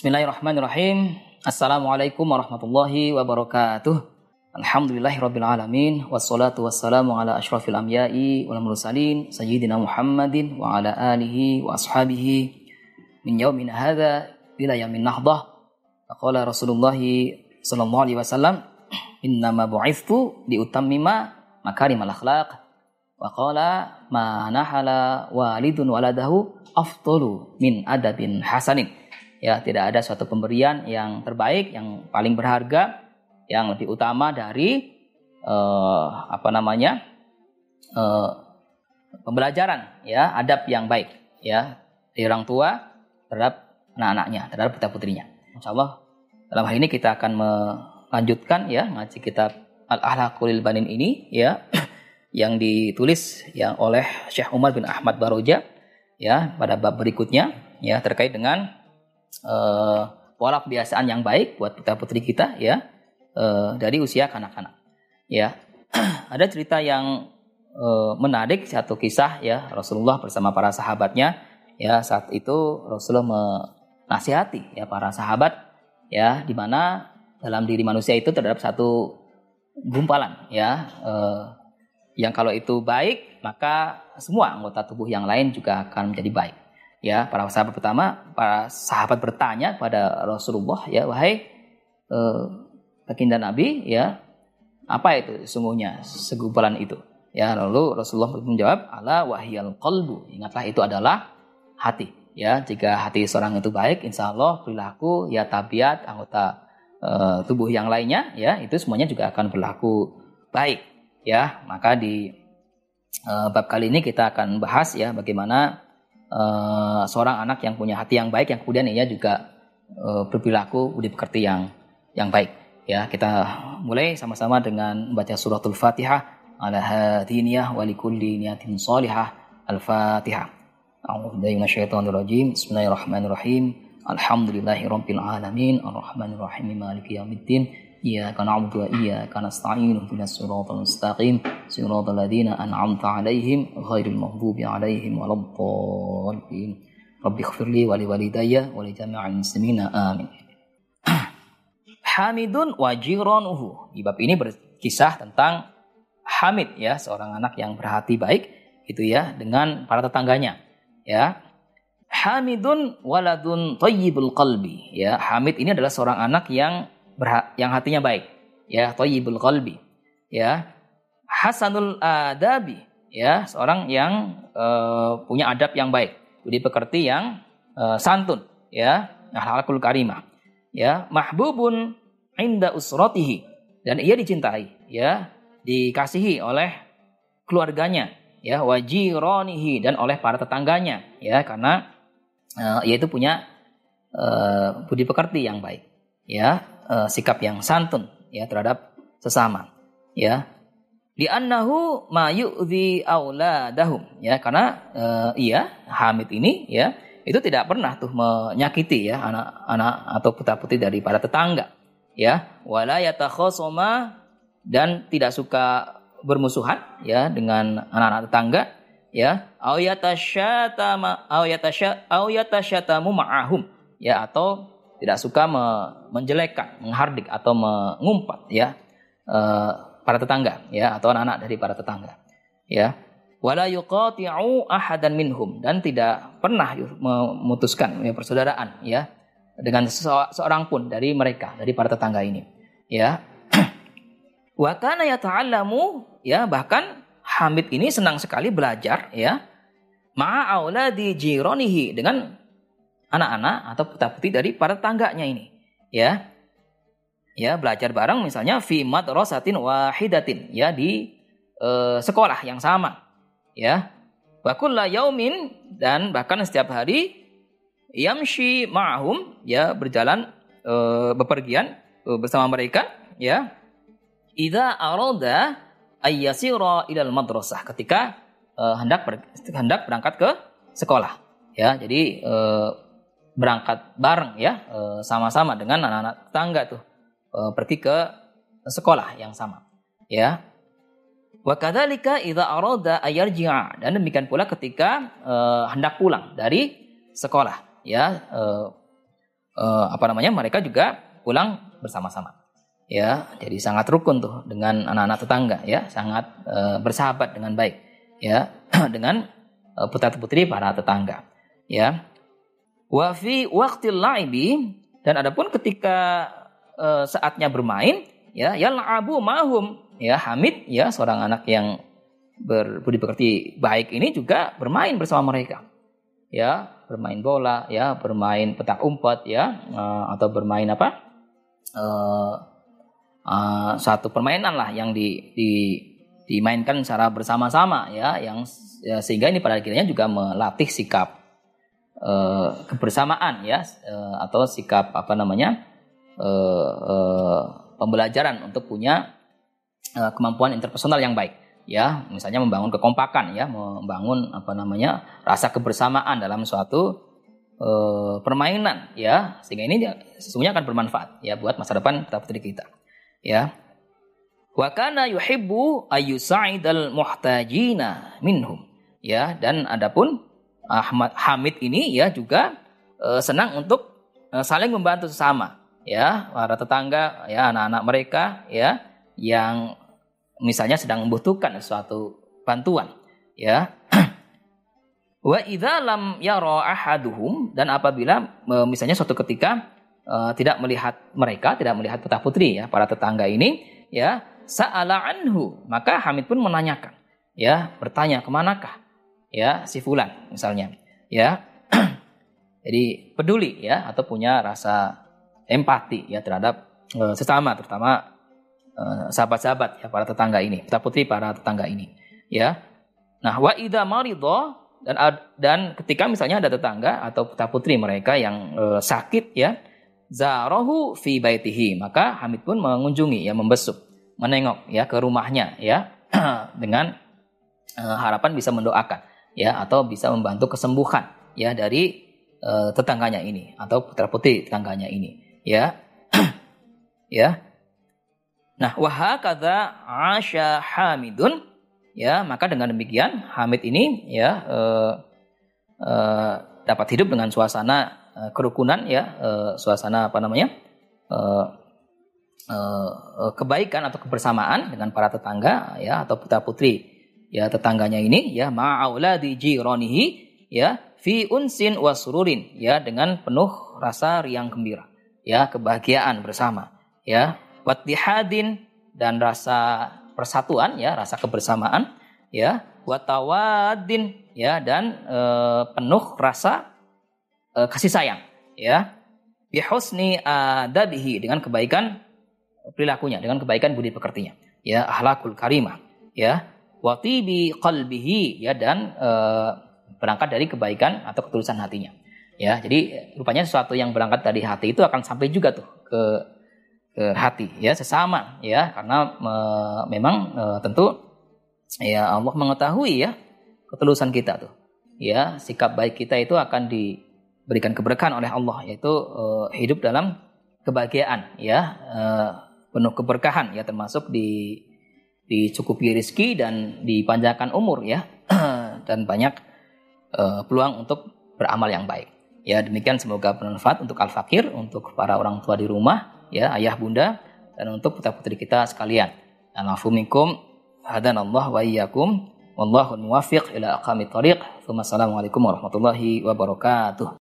Bismillahirrahmanirrahim. Assalamualaikum warahmatullahi wabarakatuh. Alhamdulillahirabbil alamin wassalatu wassalamu ala asyrafil anbiya'i wal mursalin sayyidina Muhammadin wa ala alihi wa ashabihi min yaumin hadza ila yaumin nahdah. Qala Rasulullah sallallahu alaihi wasallam innama bu'ithtu liutammima makarimal akhlaq wa qala ma nahala walidun waladahu afdalu min adabin hasanin ya tidak ada suatu pemberian yang terbaik yang paling berharga yang lebih utama dari uh, apa namanya uh, pembelajaran ya adab yang baik ya dari orang tua terhadap anak-anaknya terhadap putra putrinya. Insya Allah dalam hal ini kita akan melanjutkan ya ngaji kitab al ahlakul banin ini ya yang ditulis yang oleh Syekh Umar bin Ahmad Baroja ya pada bab berikutnya ya terkait dengan uh, pola kebiasaan yang baik buat putra putri kita ya. Uh, dari usia kanak-kanak ya. Ada cerita yang uh, menarik satu kisah ya Rasulullah bersama para sahabatnya ya. Saat itu Rasulullah menasihati ya para sahabat ya di mana dalam diri manusia itu terdapat satu gumpalan ya. Uh, yang kalau itu baik maka semua anggota tubuh yang lain juga akan menjadi baik ya para sahabat pertama para sahabat bertanya pada Rasulullah ya wahai eh, baginda Nabi ya apa itu sungguhnya segumpalan itu? Ya lalu Rasulullah menjawab ala wahyal qalbu. Ingatlah itu adalah hati. Ya jika hati seorang itu baik insya Allah perilaku ya tabiat anggota eh, tubuh yang lainnya ya itu semuanya juga akan berlaku baik. Ya maka di eh, bab kali ini kita akan bahas ya bagaimana uh, seorang anak yang punya hati yang baik yang kemudian ia juga uh, berperilaku budi pekerti yang yang baik. Ya kita mulai sama-sama dengan membaca suratul fatihah. Ala hadiniyah wa likulli niyatin salihah. Al-fatihah. A'udzu billahi minasyaitonir rajim Bismillahirrahmanirrahim Alhamdulillahirabbil alamin. Arrahmanirrahim. Maliki yaumiddin إياك نعبد وإياك نستعين اهدنا الصراط المستقيم صراط الذين أنعمت عليهم غير المغضوب عليهم ولا الضالين رب اغفر لي ولوالدي ولجميع المسلمين آمين Hamidun wa jiranuhu. Di bab ini berkisah tentang Hamid ya, seorang anak yang berhati baik itu ya dengan para tetangganya ya. Hamidun waladun tayyibul qalbi ya. Hamid ini adalah seorang anak yang yang hatinya baik. Ya thayyibul qalbi. Ya hasanul adabi. Ya seorang yang uh, punya adab yang baik. Budi pekerti yang uh, santun. Ya akhlakul karimah. Ya mahbubun inda usratihi. Dan ia dicintai. Ya dikasihi oleh keluarganya. Ya wajironihi. Dan oleh para tetangganya. Ya karena uh, ia itu punya uh, budi pekerti yang baik. Ya uh, sikap yang santun ya terhadap sesama ya. Di annahu ma yu'dhi auladahum ya. Karena uh, iya Hamid ini ya itu tidak pernah tuh menyakiti ya anak-anak atau putra-putri dari para tetangga ya. Wala yatakhasama dan tidak suka bermusuhan ya dengan anak-anak tetangga ya. Au yatasyatama au yatasya au yatasyatamu ma'ahum ya atau tidak suka me menjelekkan, menghardik atau mengumpat ya uh, para tetangga ya atau anak-anak dari para tetangga. Ya. Wala yuqati'u ahadan minhum dan tidak pernah memutuskan ya, persaudaraan ya dengan seorang pun dari mereka dari para tetangga ini. Ya. Wa kana yata'allamu ya bahkan Hamid ini senang sekali belajar ya ma'a auladi jironihi dengan anak-anak atau putra-putri dari para tangganya ini. Ya. Ya, belajar bareng misalnya fi madrasatin wahidatin, ya di e, sekolah yang sama. Ya. Wa yaumin dan bahkan setiap hari yamshi ma'hum, ya berjalan e, bepergian e, bersama mereka, ya. Idza arada ayyasira ilal madrasah ketika e, hendak hendak berangkat ke sekolah. Ya, jadi e, berangkat bareng ya eh, sama-sama dengan anak-anak tetangga tuh eh, pergi ke sekolah yang sama ya wa kadzalika idza arada ayarji'a dan demikian pula ketika uh, hendak pulang dari sekolah ya apa namanya mereka juga pulang bersama-sama. Ya, jadi sangat rukun tuh dengan anak-anak tetangga ya, sangat bersahabat dengan baik ya dengan uh, putra-putri para tetangga. Ya. Wa fi waqtil laibi. Dan adapun ketika uh, saatnya bermain ya yal'abu mahum. Ya Hamid ya seorang anak yang berbudi pekerti baik ini juga bermain bersama mereka. Ya bermain bola ya bermain petak umpet ya uh, atau bermain apa? Uh, uh, satu permainan lah yang di, di dimainkan secara bersama-sama ya yang ya, sehingga ini pada akhirnya juga melatih sikap uh, kebersamaan ya uh, atau sikap apa namanya uh, pembelajaran untuk punya kemampuan interpersonal yang baik ya. Misalnya membangun kekompakan ya membangun apa namanya rasa kebersamaan dalam suatu permainan ya. Sehingga ini sesungguhnya akan bermanfaat ya buat masa depan putra putri kita ya. Wa kana yuhibbu ayyusa'idal muhtajina minhum. Ya, dan adapun Ahmad Hamid ini ya juga e, senang untuk e, saling membantu sesama ya para tetangga ya anak-anak mereka ya yang misalnya sedang membutuhkan suatu bantuan ya wa idza lam yara ahaduhum dan apabila e, misalnya suatu ketika e, tidak melihat mereka tidak melihat putra putri ya para tetangga ini ya sa'ala anhu. Maka Hamid pun menanyakan. Ya, bertanya ke manakah? Ya, si fulan misalnya. Ya. Jadi peduli ya atau punya rasa empati ya terhadap uh, sesama terutama uh, sahabat-sahabat ya para tetangga ini, kita putri para tetangga ini. Ya. Nah, wa idza maridha dan dan ketika misalnya ada tetangga atau putra putri mereka yang uh, sakit ya, zarahu fi baitihi, maka Hamid pun mengunjungi ya membesuk menengok ya ke rumahnya ya dengan uh, harapan bisa mendoakan ya atau bisa membantu kesembuhan ya dari uh, tetangganya ini atau putra putri tetangganya ini ya. Ya. Nah wahakadha asya hamidun ya maka dengan demikian Hamid ini ya uh, uh, dapat hidup dengan suasana uh, kerukunan ya uh, suasana apa namanya uh, uh, kebaikan atau kebersamaan dengan para tetangga ya atau putra putri ya tetangganya ini ya di jironihi ya fi unsin wasururin ya dengan penuh rasa riang gembira ya kebahagiaan bersama ya. Watihadin dan rasa persatuan ya rasa kebersamaan ya. Watawadin ya dan e, penuh rasa e, kasih sayang ya. Bihusni adabihi dengan kebaikan perilakunya dengan kebaikan budi pekertinya ya ahlakul karimah ya watibi qalbihi ya dan e, berangkat dari kebaikan atau ketulusan hatinya. Ya jadi rupanya sesuatu yang berangkat dari hati itu akan sampai juga tuh ke ke hati ya sesama ya. Karena me, memang e, tentu ya Allah mengetahui ya ketulusan kita tuh. Ya sikap baik kita itu akan diberikan keberkahan oleh Allah yaitu e, hidup dalam kebahagiaan ya e, penuh keberkahan ya termasuk di dicukupi rizki dan dipanjangkan umur ya dan banyak uh, peluang untuk beramal yang baik. Ya demikian semoga bermanfaat untuk al fakir, untuk para orang tua di rumah, ya ayah bunda dan untuk putra putri kita sekalian. Anafu minkum hadanallah wa iyyakum wallahu muwaffiq ila aqamit thariq. Wassalamualaikum warahmatullahi wabarakatuh.